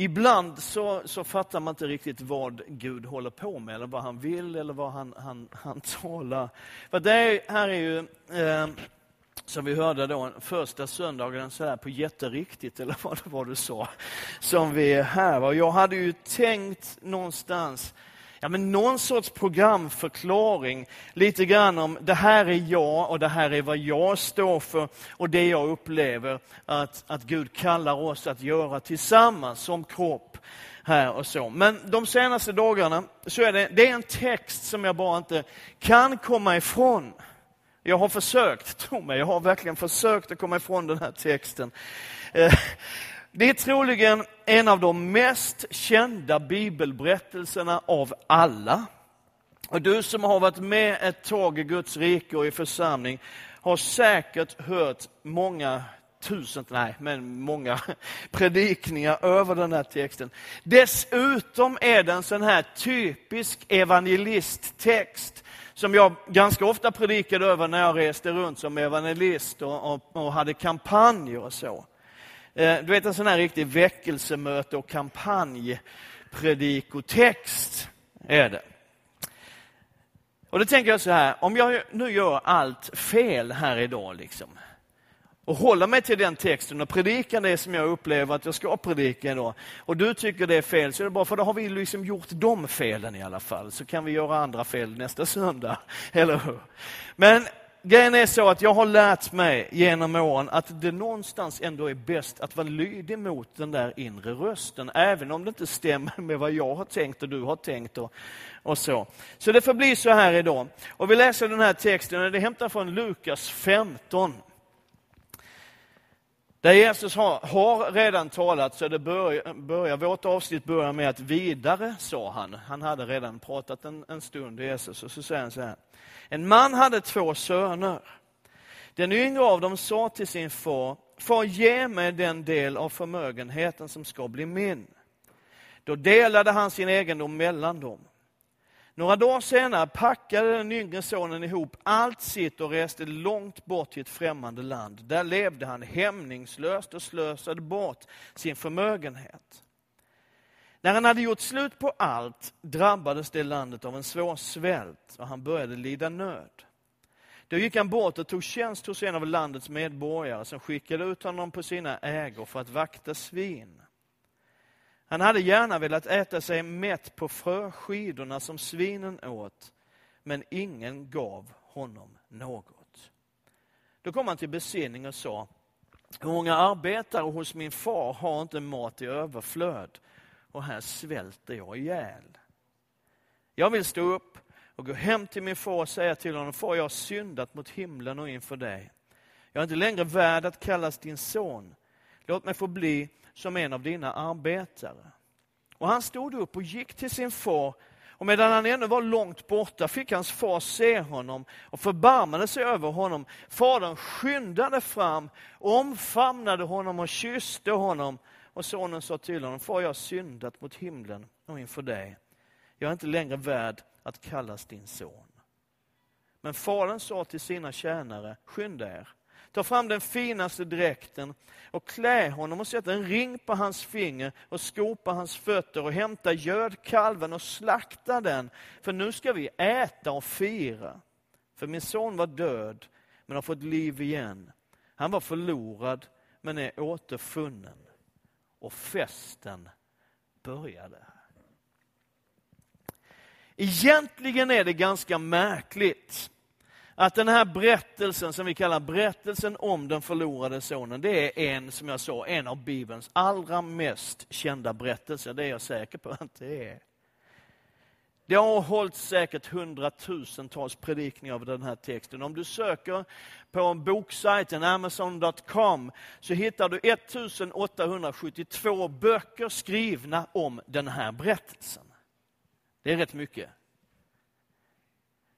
ibland så, så fattar man inte riktigt vad Gud håller på med, eller vad han vill, eller vad han, han, han talar. För det är, här är ju, eh, som vi hörde då, första söndagen så här på jätteriktigt, eller vad det var du sa, som vi är här. Och jag hade ju tänkt någonstans ja, men någon sorts programförklaring. Lite grann om det här är jag och det här är vad jag står för och det jag upplever att, att Gud kallar oss att göra tillsammans som kropp. här och så. Men de senaste dagarna så är det, det är en text som jag bara inte kan komma ifrån. Jag har försökt, tro mig, jag har verkligen försökt att komma ifrån den här texten. Eh, det är troligen en av de mest kända bibelberättelserna av alla. Och du som har varit med ett tag i Guds rike och i församling har säkert hört många tusen, nej, men många predikningar över den här texten. Dessutom är det en sån här typisk evangelisttext som jag ganska ofta predikade över när jag reste runt som evangelist och, och, och hade kampanjer och så. Eh, du vet en sån här riktig väckelsemöte och kampanjpredikotext är det. Och då tänker jag så här, om jag nu gör allt fel här idag liksom, och håller mig till den texten och predikar det som jag upplever att jag ska predika idag, och du tycker det är fel, så är det bra, för då har vi liksom gjort de felen i alla fall, så kan vi göra andra fel nästa söndag, eller hur? Men grejen är så att jag har lärt mig genom åren att det någonstans ändå är bäst att vara lydig mot den där inre rösten, även om det inte stämmer med vad jag har tänkt och du har tänkt och, och så. Så det får bli så här idag. Och vi läser den här texten, det är från Lukas 15. Där Jesus har, har redan talat, så det börjar, börjar, vårt avsnitt börjar med att vidare, sa han. Han hade redan pratat en, en stund, Jesus, och så säger han så här. En man hade två söner. Den yngre av dem sa till sin far, far ge mig den del av förmögenheten som ska bli min. Då delade han sin egendom mellan dem. Några dagar senare packade den yngre sonen ihop allt sitt och reste långt bort till ett främmande land. Där levde han hämningslöst och slösade bort sin förmögenhet. När han hade gjort slut på allt drabbades det landet av en svår svält och han började lida nöd. Då gick han bort och tog tjänst hos en av landets medborgare som skickade ut honom på sina ägor för att vakta svin. Han hade gärna velat äta sig mätt på fröskidorna som svinen åt, men ingen gav honom något. Då kom han till besinning och sa, hur många arbetare hos min far har inte mat i överflöd och här svälter jag ihjäl. Jag vill stå upp och gå hem till min far och säga till honom, far jag har syndat mot himlen och inför dig. Jag är inte längre värd att kallas din son. Låt mig få bli som en av dina arbetare. Och han stod upp och gick till sin far och medan han ännu var långt borta fick hans far se honom och förbarmade sig över honom. Fadern skyndade fram, omfamnade honom och kysste honom. Och sonen sa till honom, far jag har syndat mot himlen och inför dig. Jag är inte längre värd att kallas din son. Men fadern sa till sina tjänare, skynda er, ta fram den finaste dräkten och klä honom och sätt en ring på hans finger och skopa hans fötter och hämta gödkalven och slakta den, för nu ska vi äta och fira. För min son var död, men har fått liv igen. Han var förlorad, men är återfunnen. Och festen började. Egentligen är det ganska märkligt att den här berättelsen som vi kallar berättelsen om den förlorade sonen, det är en, som jag sa, en av Bibelns allra mest kända berättelser. Det är jag säker på att det är. Det har hållits säkert hundratusentals predikningar av den här texten. Om du söker på en boksajten Amazon.com så hittar du 1872 böcker skrivna om den här berättelsen. Det är rätt mycket.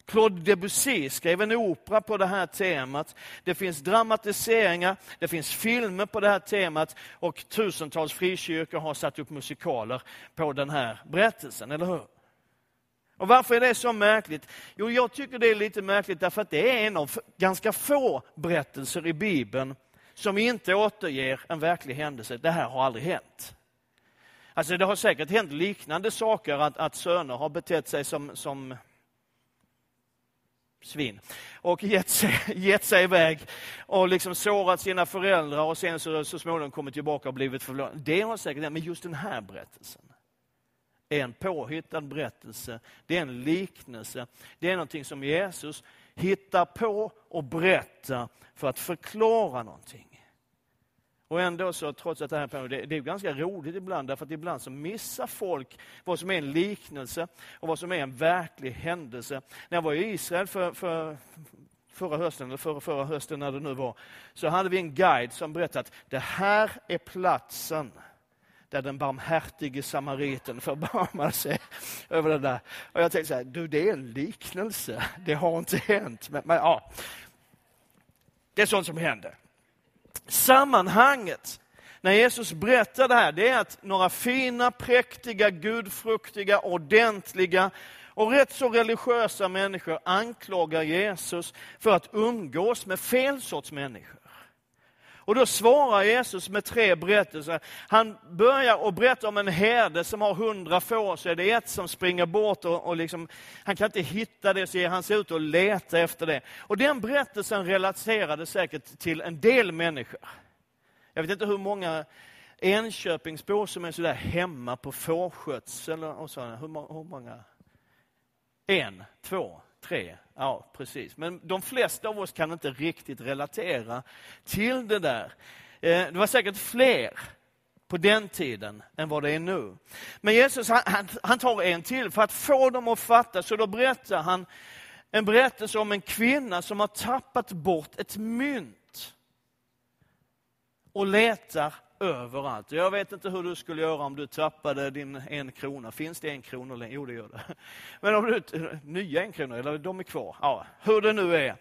Claude Debussy skrev en opera på det här temat. Det finns dramatiseringar, det finns filmer på det här temat och tusentals frikyrkor har satt upp musikaler på den här berättelsen, eller hur? Och Varför är det så märkligt? Jo, jag tycker det är lite märkligt därför att det är en av ganska få berättelser i Bibeln som inte återger en verklig händelse. Det här har aldrig hänt. Alltså det har säkert hänt liknande saker, att, att söner har betett sig som, som svin och gett sig, gett sig iväg och liksom sårat sina föräldrar och sen så, så småningom kommit tillbaka och blivit förlorade. Det har säkert hänt, men just den här berättelsen är en påhittad berättelse. Det är en liknelse. Det är någonting som Jesus hittar på och berättar för att förklara någonting. Och ändå så, trots att det här det, det är ganska roligt ibland, därför att ibland så missar folk vad som är en liknelse och vad som är en verklig händelse. När jag var i Israel för, för förra hösten, eller förra, förra hösten när det nu var, så hade vi en guide som berättade att det här är platsen där den barmhärtige samariten förbarmar sig över det där. Och jag tänkte så här, du det är en liknelse, det har inte hänt. Men, men ja, det är sånt som händer. Sammanhanget när Jesus berättar det här, det är att några fina, präktiga, gudfruktiga, ordentliga och rätt så religiösa människor anklagar Jesus för att umgås med fel sorts människor. Och då svarar Jesus med tre berättelser. Han börjar och berätta om en herde som har hundra får, så är det ett som springer bort och, och liksom, han kan inte hitta det, så han sig ut och letar efter det. Och den berättelsen relaterade säkert till en del människor. Jag vet inte hur många Enköpingsbor som är sådär hemma på fårskötsel och sådär. Hur, hur många? En, två, tre. Ja, precis. Men de flesta av oss kan inte riktigt relatera till det där. Eh, det var säkert fler på den tiden än vad det är nu. Men Jesus han, han tar en till för att få dem att fatta, så då berättar han en berättelse om en kvinna som har tappat bort ett mynt och letar överallt. Jag vet inte hur du skulle göra om du tappade din en krona. Finns det en krona? Jo, det gör det. Men om du, nya en krona, eller de är kvar. Ja, hur det nu är.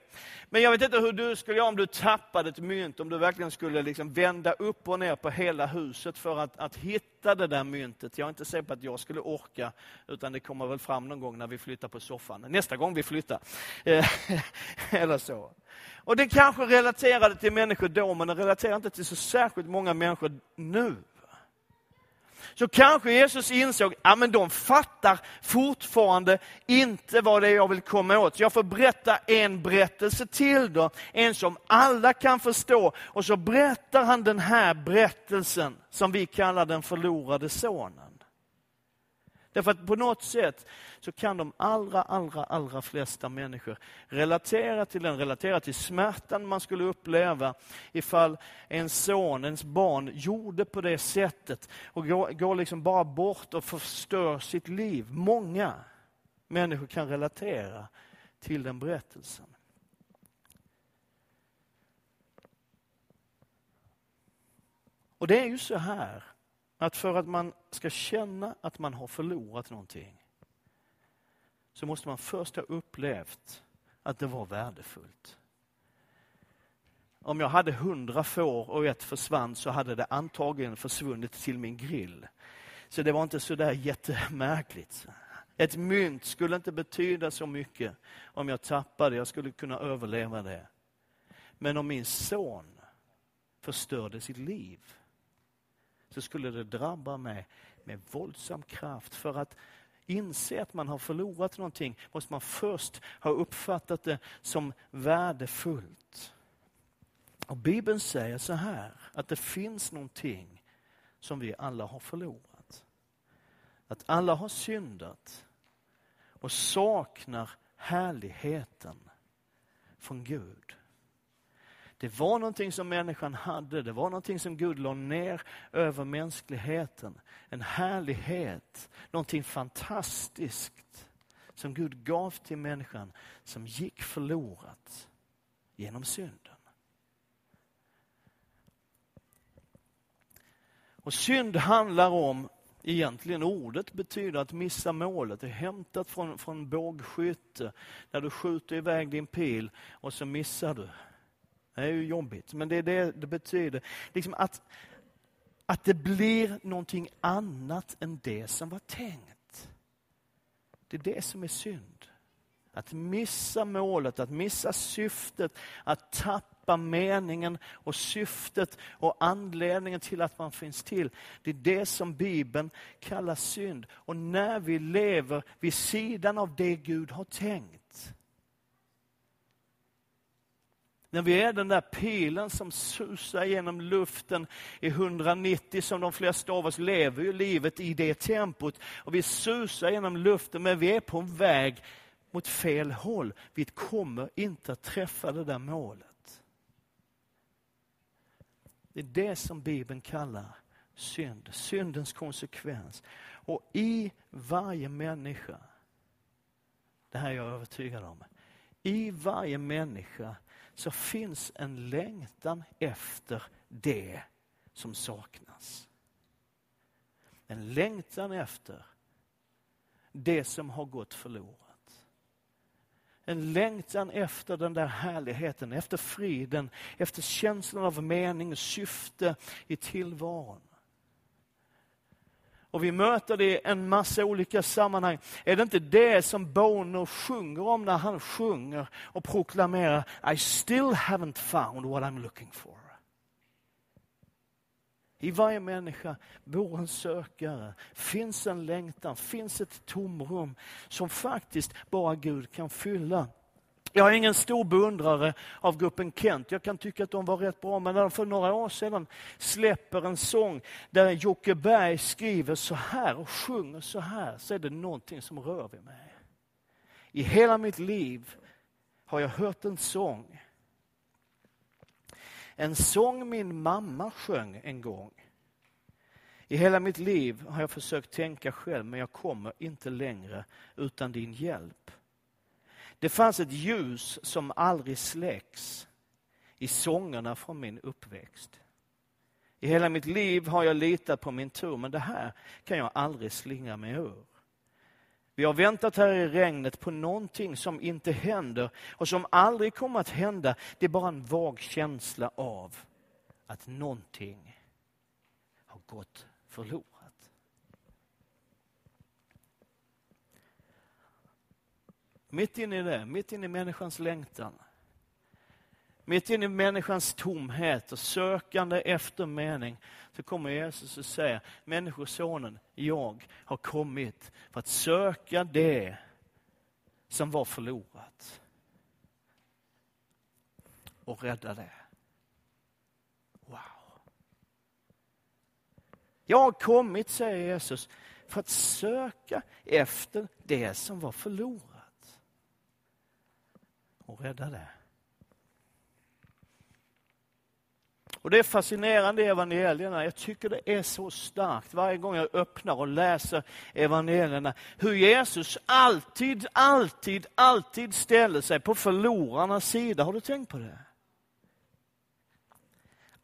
Men jag vet inte hur du skulle göra om du tappade ett mynt, om du verkligen skulle liksom vända upp och ner på hela huset för att, att hitta det där myntet. Jag är inte säker på att jag skulle orka, utan det kommer väl fram någon gång när vi flyttar på soffan. Nästa gång vi flyttar. Eh, eller så. Och det kanske relaterade till människor då, men det relaterar inte till så särskilt många människor nu. Så kanske Jesus insåg, ja men de fattar fortfarande inte vad det är jag vill komma åt. Så jag får berätta en berättelse till då, en som alla kan förstå. Och så berättar han den här berättelsen som vi kallar den förlorade sonen. Därför att på något sätt så kan de allra, allra, allra flesta människor relatera till den, relatera till smärtan man skulle uppleva ifall en son, ens barn, gjorde på det sättet och går, går liksom bara bort och förstör sitt liv. Många människor kan relatera till den berättelsen. Och det är ju så här att för att man ska känna att man har förlorat någonting så måste man först ha upplevt att det var värdefullt. Om jag hade hundra får och ett försvann så hade det antagligen försvunnit till min grill. Så det var inte så där jättemärkligt. Ett mynt skulle inte betyda så mycket om jag tappade, jag skulle kunna överleva det. Men om min son förstörde sitt liv så skulle det drabba mig med våldsam kraft. För att inse att man har förlorat någonting måste man först ha uppfattat det som värdefullt. Och Bibeln säger så här, att det finns någonting som vi alla har förlorat. Att alla har syndat och saknar härligheten från Gud. Det var någonting som människan hade, det var någonting som Gud la ner över mänskligheten. En härlighet, någonting fantastiskt som Gud gav till människan som gick förlorat genom synden. Och synd handlar om, egentligen ordet betyder att missa målet. Det är hämtat från, från bågskytte, när du skjuter iväg din pil och så missar du. Det är ju jobbigt, men det är det det betyder. Liksom att, att det blir någonting annat än det som var tänkt. Det är det som är synd. Att missa målet, att missa syftet, att tappa meningen och syftet och anledningen till att man finns till. Det är det som Bibeln kallar synd. Och när vi lever vid sidan av det Gud har tänkt, när vi är den där pilen som susar genom luften i 190, som de flesta av oss lever ju livet i det tempot. Och vi susar genom luften, men vi är på en väg mot fel håll. Vi kommer inte att träffa det där målet. Det är det som Bibeln kallar synd, syndens konsekvens. Och i varje människa, det här är jag övertygad om, i varje människa så finns en längtan efter det som saknas. En längtan efter det som har gått förlorat. En längtan efter den där härligheten, efter friden, efter känslan av mening och syfte i tillvaron. Och vi möter det i en massa olika sammanhang. Är det inte det som Bono sjunger om när han sjunger och proklamerar I still haven't found what I'm looking for. I varje människa bor en sökare, finns en längtan, finns ett tomrum som faktiskt bara Gud kan fylla. Jag är ingen stor beundrare av gruppen Kent. Jag kan tycka att de var rätt bra, men när de för några år sedan släpper en sång där Jocke Berg skriver så här och sjunger så här, så är det någonting som rör vid mig. I hela mitt liv har jag hört en sång. En sång min mamma sjöng en gång. I hela mitt liv har jag försökt tänka själv, men jag kommer inte längre utan din hjälp. Det fanns ett ljus som aldrig släcks i sångerna från min uppväxt. I hela mitt liv har jag litat på min tur, men det här kan jag aldrig slingra mig ur. Vi har väntat här i regnet på någonting som inte händer och som aldrig kommer att hända. Det är bara en vag känsla av att någonting har gått förlorat. Mitt inne i det, mitt inne i människans längtan, mitt inne i människans tomhet och sökande efter mening, så kommer Jesus och säger, Människosonen, jag har kommit för att söka det som var förlorat och rädda det. Wow. Jag har kommit, säger Jesus, för att söka efter det som var förlorat och rädda det. Och Det är fascinerande i evangelierna. Jag tycker det är så starkt varje gång jag öppnar och läser evangelierna. Hur Jesus alltid, alltid, alltid ställer sig på förlorarnas sida. Har du tänkt på det?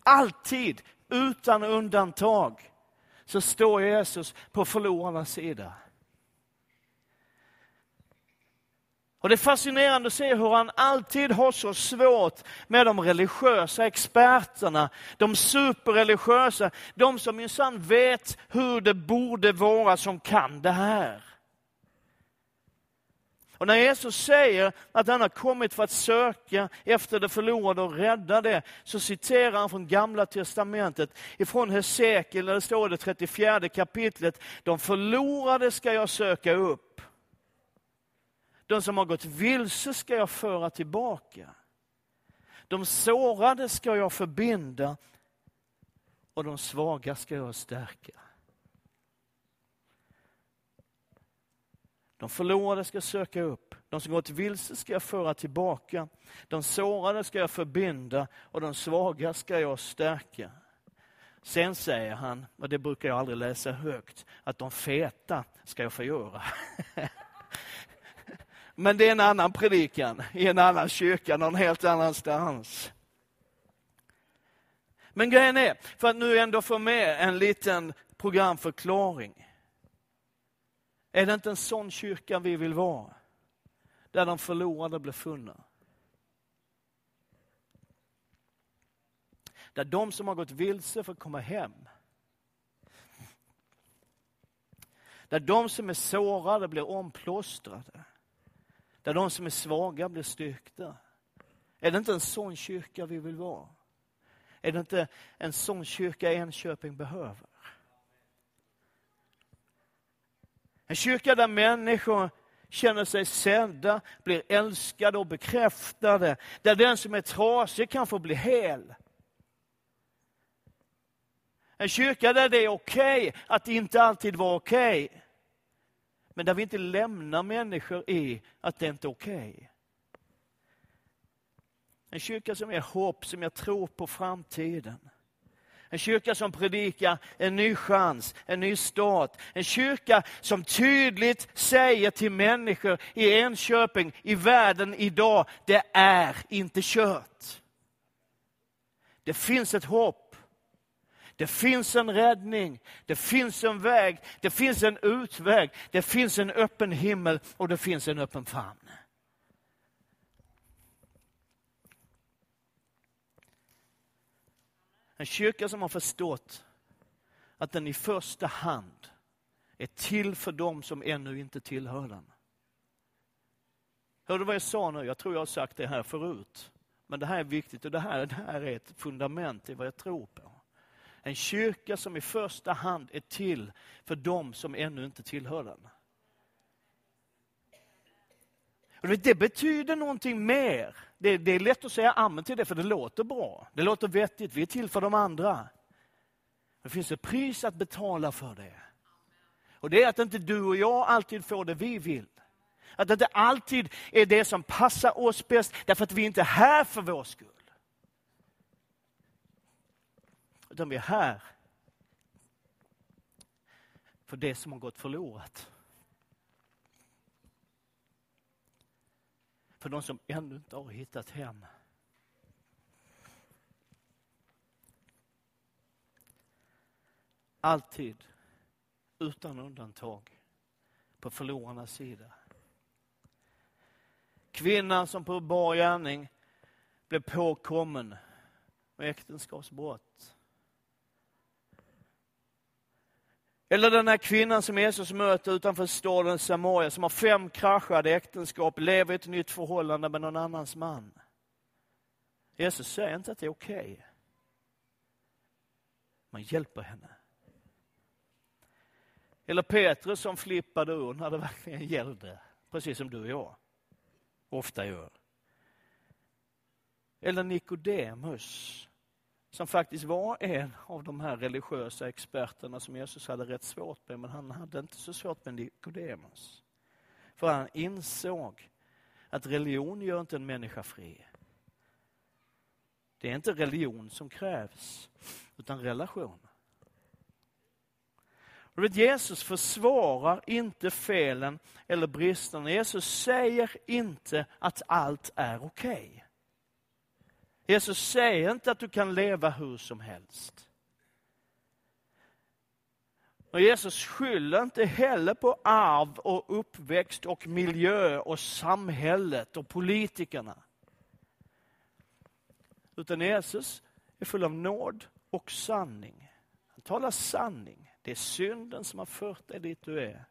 Alltid, utan undantag, så står Jesus på förlorarnas sida. Och Det är fascinerande att se hur han alltid har så svårt med de religiösa experterna, de superreligiösa, de som minsann vet hur det borde vara som kan det här. Och när Jesus säger att han har kommit för att söka efter det förlorade och rädda det, så citerar han från Gamla Testamentet, ifrån Hesekiel, där det står i det 34 kapitlet, de förlorade ska jag söka upp de som har gått vilse ska jag föra tillbaka. De sårade ska jag förbinda och de svaga ska jag stärka. De förlorade ska jag söka upp, de som gått vilse ska jag föra tillbaka. De sårade ska jag förbinda och de svaga ska jag stärka. Sen säger han, och det brukar jag aldrig läsa högt, att de feta ska jag förgöra. Men det är en annan predikan i en annan kyrka någon helt annanstans. Men grejen är, för att nu ändå få med en liten programförklaring. Är det inte en sån kyrka vi vill vara? Där de förlorade blir funna. Där de som har gått vilse får komma hem. Där de som är sårade blir omplåstrade. Där de som är svaga blir styrkta. Är det inte en sån kyrka vi vill vara? Är det inte en sån kyrka Enköping behöver? En kyrka där människor känner sig sedda, blir älskade och bekräftade. Där den som är trasig kan få bli hel. En kyrka där det är okej okay att inte alltid vara okej. Okay. Men där vi inte lämnar människor i att det inte är okej. Okay. En kyrka som ger hopp, som jag tror på framtiden. En kyrka som predikar en ny chans, en ny start. En kyrka som tydligt säger till människor i Enköping, i världen idag, det är inte kört. Det finns ett hopp. Det finns en räddning, det finns en väg, det finns en utväg, det finns en öppen himmel och det finns en öppen famn. En kyrka som har förstått att den i första hand är till för dem som ännu inte tillhör den. Hörde du vad jag sa nu? Jag tror jag har sagt det här förut. Men det här är viktigt och det här, det här är ett fundament i vad jag tror på. En kyrka som i första hand är till för dem som ännu inte tillhör den. Det betyder någonting mer. Det, det, är lätt att säga amen till det, för det låter bra. Det låter vettigt. Vi är till för de andra. Det finns ett pris att betala för det. Och det är att inte du och jag alltid får det vi vill. Att det inte alltid är det som passar oss bäst, därför att vi inte är här för vår skull. Utan vi är här för det som har gått förlorat. För de som ännu inte har hittat hem. Alltid, utan undantag, på förlorarnas sida. Kvinnan som på bar gärning blev påkommen med äktenskapsbrott. Eller den här kvinnan som Jesus möter utanför staden Samaria som har fem kraschade äktenskap, lever i ett nytt förhållande med någon annans man. Jesus säger inte att det är okej. Okay. Man hjälper henne. Eller Petrus som flippade ur när det verkligen gällde, precis som du och jag ofta gör. Eller Nikodemus som faktiskt var en av de här religiösa experterna som Jesus hade rätt svårt med, men han hade inte så svårt med Nikodemus. För han insåg att religion gör inte en människa fri. Det är inte religion som krävs, utan relation. Och vet, Jesus försvarar inte felen eller bristerna. Jesus säger inte att allt är okej. Okay. Jesus säger inte att du kan leva hur som helst. Och Jesus skyller inte heller på arv och uppväxt och miljö och samhället och politikerna. Utan Jesus är full av nåd och sanning. Han talar sanning. Det är synden som har fört dig dit du är.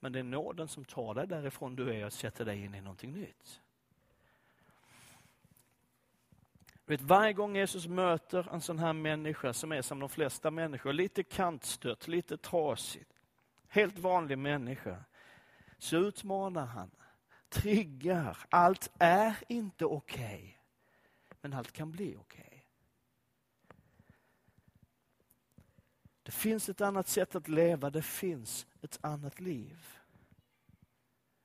Men det är nåden som tar dig därifrån du är och sätter dig in i någonting nytt. Vet, varje gång Jesus möter en sån här människa som är som de flesta människor, lite kantstött, lite trasigt. helt vanlig människa, så utmanar han, triggar. Allt är inte okej, okay, men allt kan bli okej. Okay. Det finns ett annat sätt att leva, det finns ett annat liv.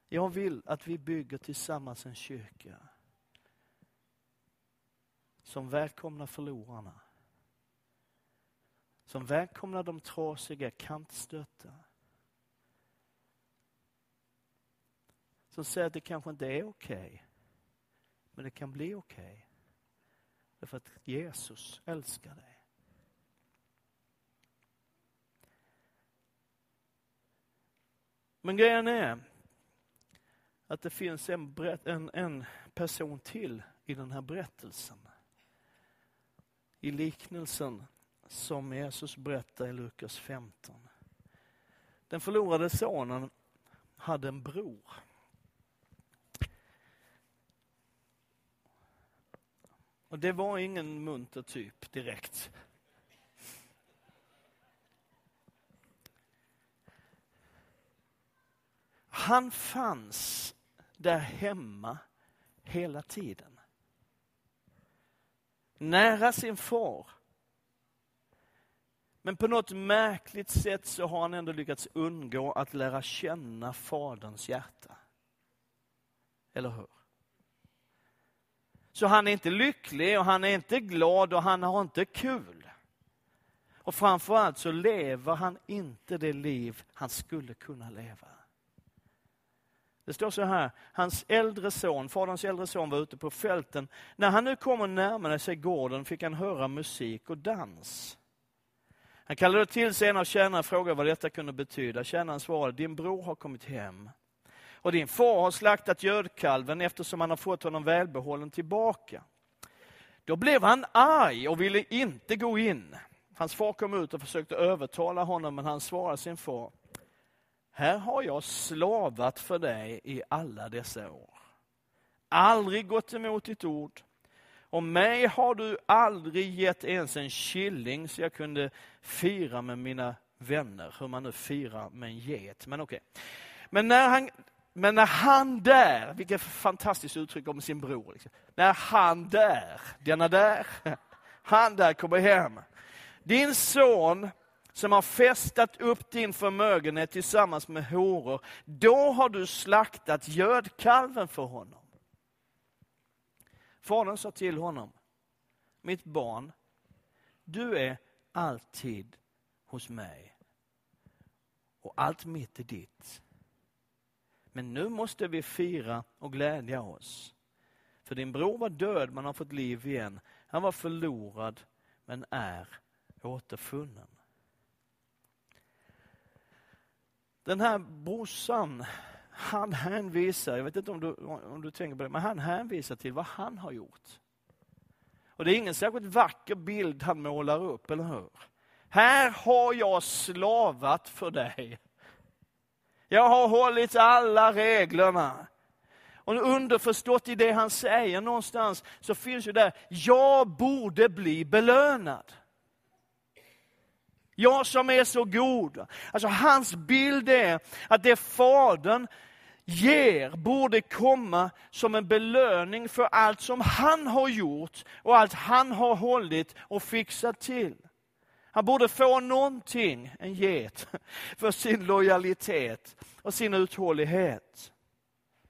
Jag vill att vi bygger tillsammans en kyrka som välkomnar förlorarna. Som välkomnar de trasiga, kantstötta. Som säger att det kanske inte är okej, okay, men det kan bli okej. Okay. Därför att Jesus älskar dig. Men grejen är att det finns en, en, en person till i den här berättelsen i liknelsen som Jesus berättar i Lukas 15. Den förlorade sonen hade en bror. Och det var ingen munter typ direkt. Han fanns där hemma hela tiden. Nära sin far. Men på något märkligt sätt så har han ändå lyckats undgå att lära känna faderns hjärta. Eller hur? Så han är inte lycklig och han är inte glad och han har inte kul. Och framförallt så lever han inte det liv han skulle kunna leva. Det står så här, hans äldre son, faderns äldre son var ute på fälten. När han nu kom och närmade sig gården fick han höra musik och dans. Han kallade till sig en av tjänarna och frågade vad detta kunde betyda. Tjänaren svarade, din bror har kommit hem och din far har slaktat gödkalven eftersom han har fått honom välbehållen tillbaka. Då blev han arg och ville inte gå in. Hans far kom ut och försökte övertala honom, men han svarade sin far. Här har jag slavat för dig i alla dessa år. Aldrig gått emot ditt ord. Och mig har du aldrig gett ens en killing så jag kunde fira med mina vänner. Hur man nu firar med en get. Men okej. Okay. Men när han, men när han där, vilket fantastiskt uttryck om sin bror. Liksom. När han där, denna där, han där kommer hem. Din son som har festat upp din förmögenhet tillsammans med horor, då har du slaktat gödkalven för honom. Fadern sa till honom, mitt barn, du är alltid hos mig och allt mitt är ditt. Men nu måste vi fira och glädja oss. För din bror var död men har fått liv igen. Han var förlorad men är återfunnen. Den här brorsan, han hänvisar, jag vet inte om du, om du tänker på det, men han hänvisar till vad han har gjort. Och det är ingen särskilt vacker bild han målar upp, eller hur? Här har jag slavat för dig. Jag har hållit alla reglerna. Och underförstått i det han säger någonstans så finns ju där, jag borde bli belönad. Jag som är så god. Alltså hans bild är att det Fadern ger borde komma som en belöning för allt som han har gjort och allt han har hållit och fixat till. Han borde få någonting, en get, för sin lojalitet och sin uthållighet.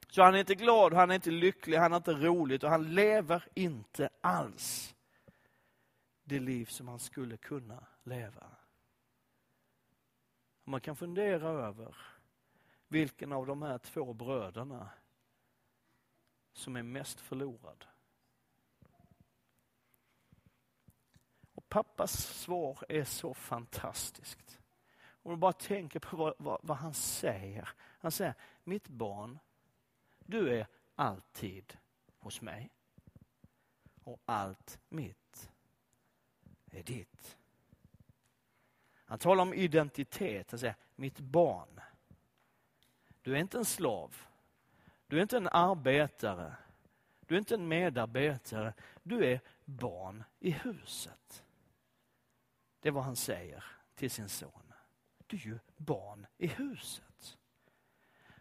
Så han är inte glad, han är inte lycklig, han är inte roligt och han lever inte alls det liv som han skulle kunna leva. Man kan fundera över vilken av de här två bröderna som är mest förlorad. Och pappas svar är så fantastiskt. Om du bara tänker på vad, vad, vad han säger. Han säger, mitt barn, du är alltid hos mig. Och allt mitt är ditt. Han talar om identitet. Han säger, mitt barn. Du är inte en slav. Du är inte en arbetare. Du är inte en medarbetare. Du är barn i huset. Det är vad han säger till sin son. Du är ju barn i huset.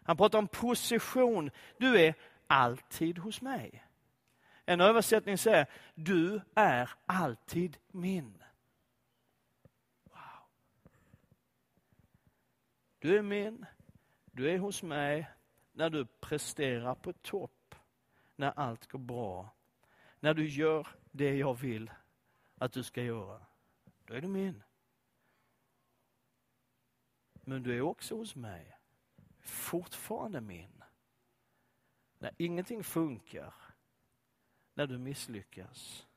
Han pratar om position. Du är alltid hos mig. En översättning säger, du är alltid min. Du är min, du är hos mig när du presterar på topp, när allt går bra. När du gör det jag vill att du ska göra. Då är du min. Men du är också hos mig, fortfarande min. När ingenting funkar, när du misslyckas,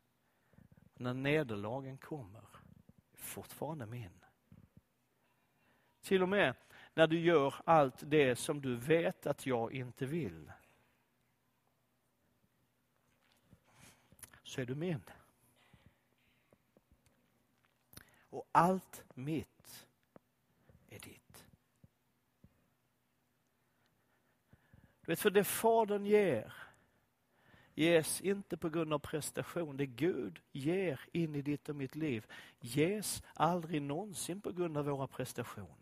när nederlagen kommer, fortfarande min. Till och med när du gör allt det som du vet att jag inte vill. Så är du min. Och allt mitt är ditt. Du vet, för det Fadern ger ges inte på grund av prestation. Det Gud ger in i ditt och mitt liv ges aldrig någonsin på grund av våra prestationer.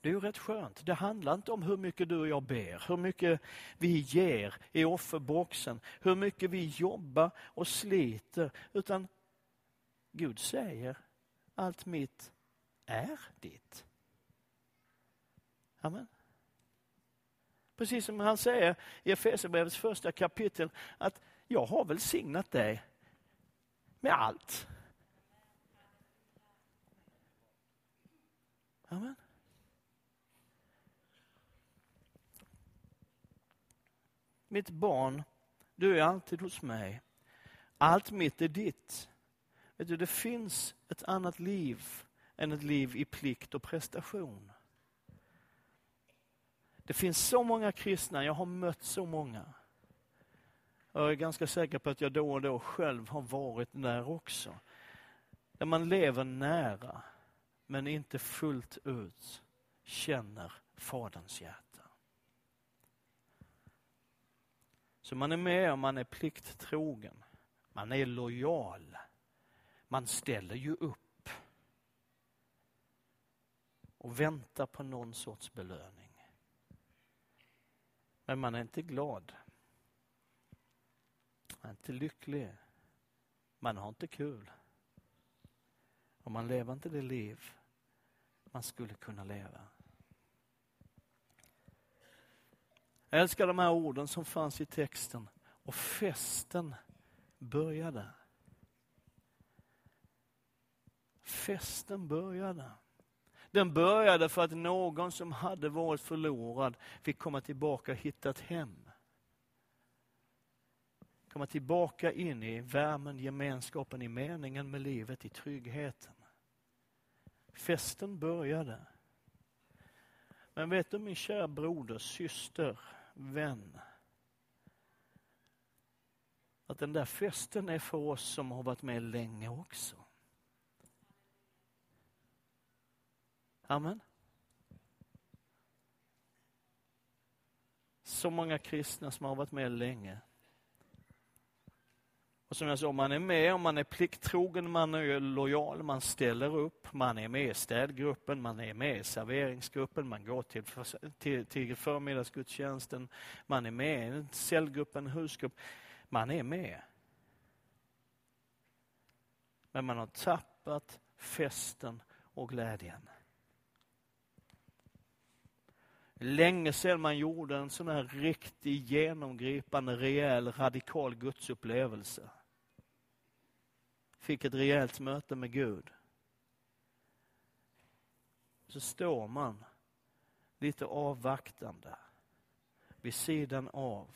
Det är ju rätt skönt. Det handlar inte om hur mycket du och jag ber, hur mycket vi ger i offerboxen, hur mycket vi jobbar och sliter, utan Gud säger allt mitt är ditt. Amen. Precis som han säger i Efesierbrevets första kapitel att jag har välsignat dig med allt. Amen. Mitt barn, du är alltid hos mig. Allt mitt är ditt. Vet du, det finns ett annat liv än ett liv i plikt och prestation. Det finns så många kristna, jag har mött så många. Jag är ganska säker på att jag då och då själv har varit där också. Där man lever nära, men inte fullt ut känner Faderns hjärta. Så man är med och man är plikttrogen. Man är lojal. Man ställer ju upp. Och väntar på någon sorts belöning. Men man är inte glad. Man är inte lycklig. Man har inte kul. Och man lever inte det liv man skulle kunna leva. Jag älskar de här orden som fanns i texten. Och festen började. Festen började. Den började för att någon som hade varit förlorad fick komma tillbaka och hitta ett hem. Komma tillbaka in i värmen, gemenskapen, i meningen med livet, i tryggheten. Festen började. Men vet du min kära broder, syster, vän. Att den där festen är för oss som har varit med länge också. Amen. Så många kristna som har varit med länge. Och som jag sa, man är med om man är plikttrogen, man är lojal, man ställer upp, man är med i städgruppen, man är med i serveringsgruppen, man går till, till, till förmiddagsgudstjänsten, man är med i cellgruppen, husgrupp. Man är med. Men man har tappat festen och glädjen. Länge sedan man gjorde en sån här riktig genomgripande, rejäl, radikal gudsupplevelse fick ett rejält möte med Gud. Så står man lite avvaktande vid sidan av.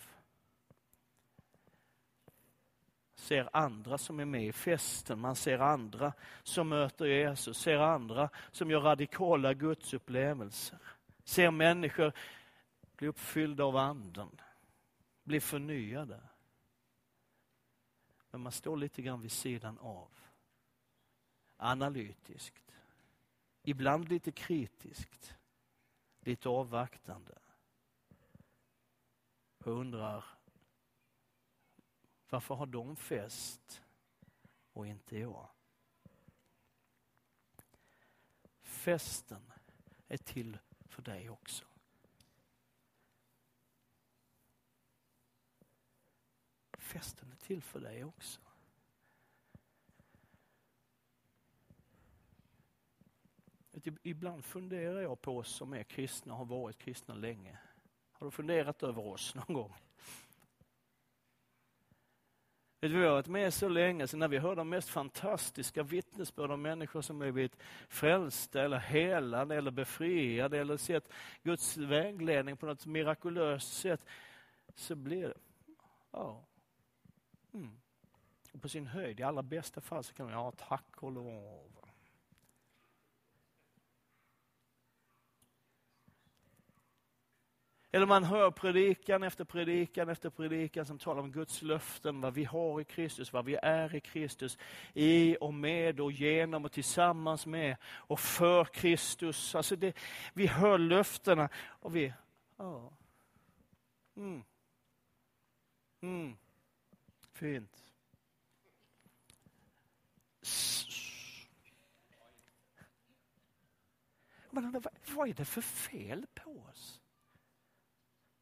Ser andra som är med i festen, man ser andra som möter Jesus, ser andra som gör radikala gudsupplevelser. Ser människor bli uppfyllda av anden, bli förnyade. Men man står lite grann vid sidan av. Analytiskt. Ibland lite kritiskt. Lite avvaktande. Och undrar varför har de fest och inte jag? Festen är till för dig också. Festen är till för dig också. Ibland funderar jag på oss som är kristna och har varit kristna länge. Har du funderat över oss någon gång? Vi har varit med så länge, så när vi hör de mest fantastiska vittnesbörd om människor som blivit frälsta eller helade eller befriade eller sett Guds vägledning på något mirakulöst sätt, så blir det, ja, Mm. Och på sin höjd, i allra bästa fall, så kan man, ja tack och lov. Eller man hör predikan efter predikan efter predikan som talar om Guds löften, vad vi har i Kristus, vad vi är i Kristus, i och med och genom och tillsammans med och för Kristus. Alltså det, vi hör löftena och vi, ja. Mm. Mm. Fint. Men vad är det för fel på oss?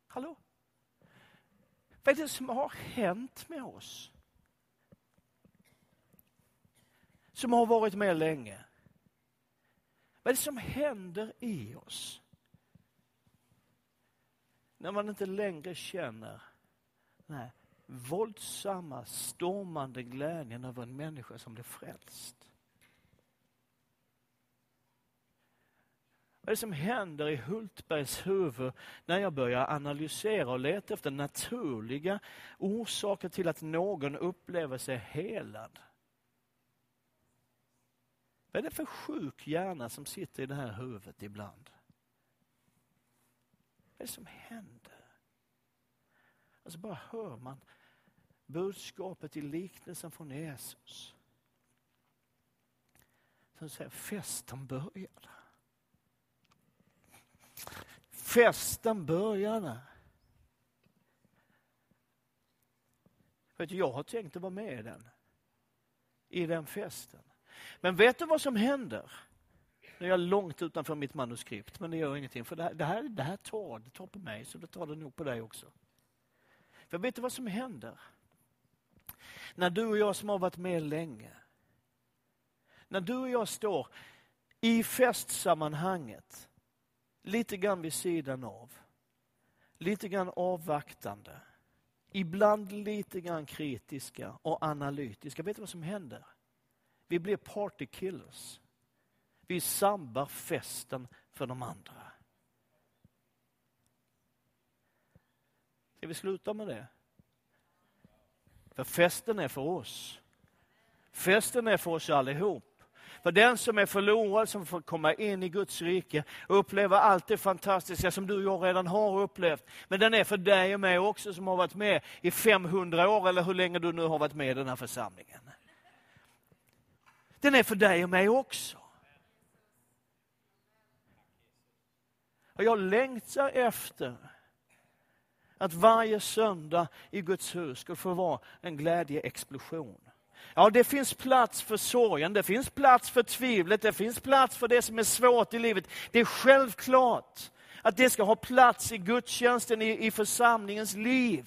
Hallå? Vad är det som har hänt med oss? Som har varit med länge. Vad är det som händer i oss? När man inte längre känner nej, våldsamma, stormande glädjen över en människa som blir frälst. Vad är det som händer i Hultbergs huvud när jag börjar analysera och leta efter naturliga orsaker till att någon upplever sig helad? Vad är det för sjuk hjärna som sitter i det här huvudet ibland? Vad är det som händer? Alltså bara hör man budskapet i liknelsen från Jesus. Som säger festen började. Festen började. Vet du, jag har tänkt att vara med i den. I den festen. Men vet du vad som händer? Nu är jag långt utanför mitt manuskript, men det gör ingenting. För det här, det här, det här tar, det tar på mig, så det tar det nog på dig också. För vet du vad som händer? När du och jag som har varit med länge, när du och jag står i festsammanhanget, lite grann vid sidan av, lite grann avvaktande, ibland lite grann kritiska och analytiska. Vet du vad som händer? Vi blir partykillers. Vi sambar festen för de andra. Ska vi sluta med det? För festen är för oss. Festen är för oss allihop. För den som är förlorad, som får komma in i Guds rike och uppleva allt det fantastiska som du och jag redan har upplevt. Men den är för dig och mig också som har varit med i 500 år eller hur länge du nu har varit med i den här församlingen. Den är för dig och mig också. Och jag längtar efter att varje söndag i Guds hus skulle få vara en glädjeexplosion. Ja, det finns plats för sorgen, det finns plats för tvivlet, det finns plats för det som är svårt i livet. Det är självklart att det ska ha plats i gudstjänsten, i, i församlingens liv.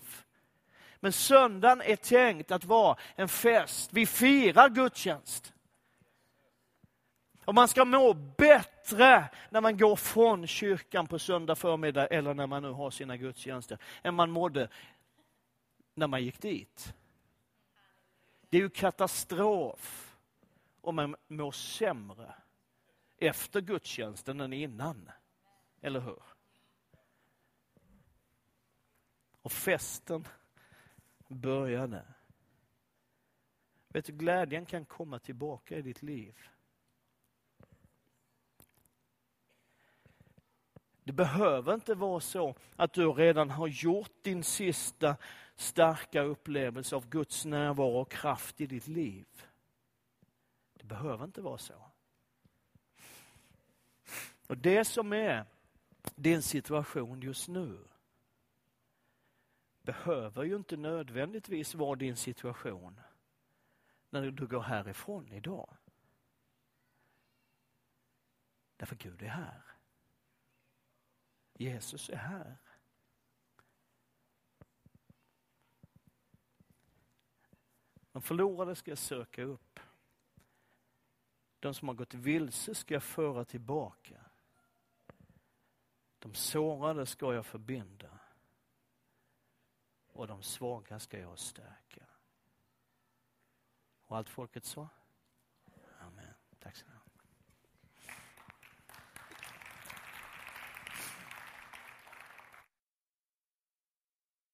Men söndagen är tänkt att vara en fest. Vi firar gudstjänst. Och man ska må bättre när man går från kyrkan på söndag förmiddag eller när man nu har sina gudstjänster, än man mådde när man gick dit. Det är ju katastrof om man mår sämre efter gudstjänsten än innan. Eller hur? Och festen började. Vet du, glädjen kan komma tillbaka i ditt liv. Det behöver inte vara så att du redan har gjort din sista starka upplevelse av Guds närvaro och kraft i ditt liv. Det behöver inte vara så. Och Det som är din situation just nu behöver ju inte nödvändigtvis vara din situation när du går härifrån idag. Därför Gud är här. Jesus är här. De förlorade ska jag söka upp. De som har gått vilse ska jag föra tillbaka. De sårade ska jag förbinda. Och de svaga ska jag stärka. Och allt folket sa?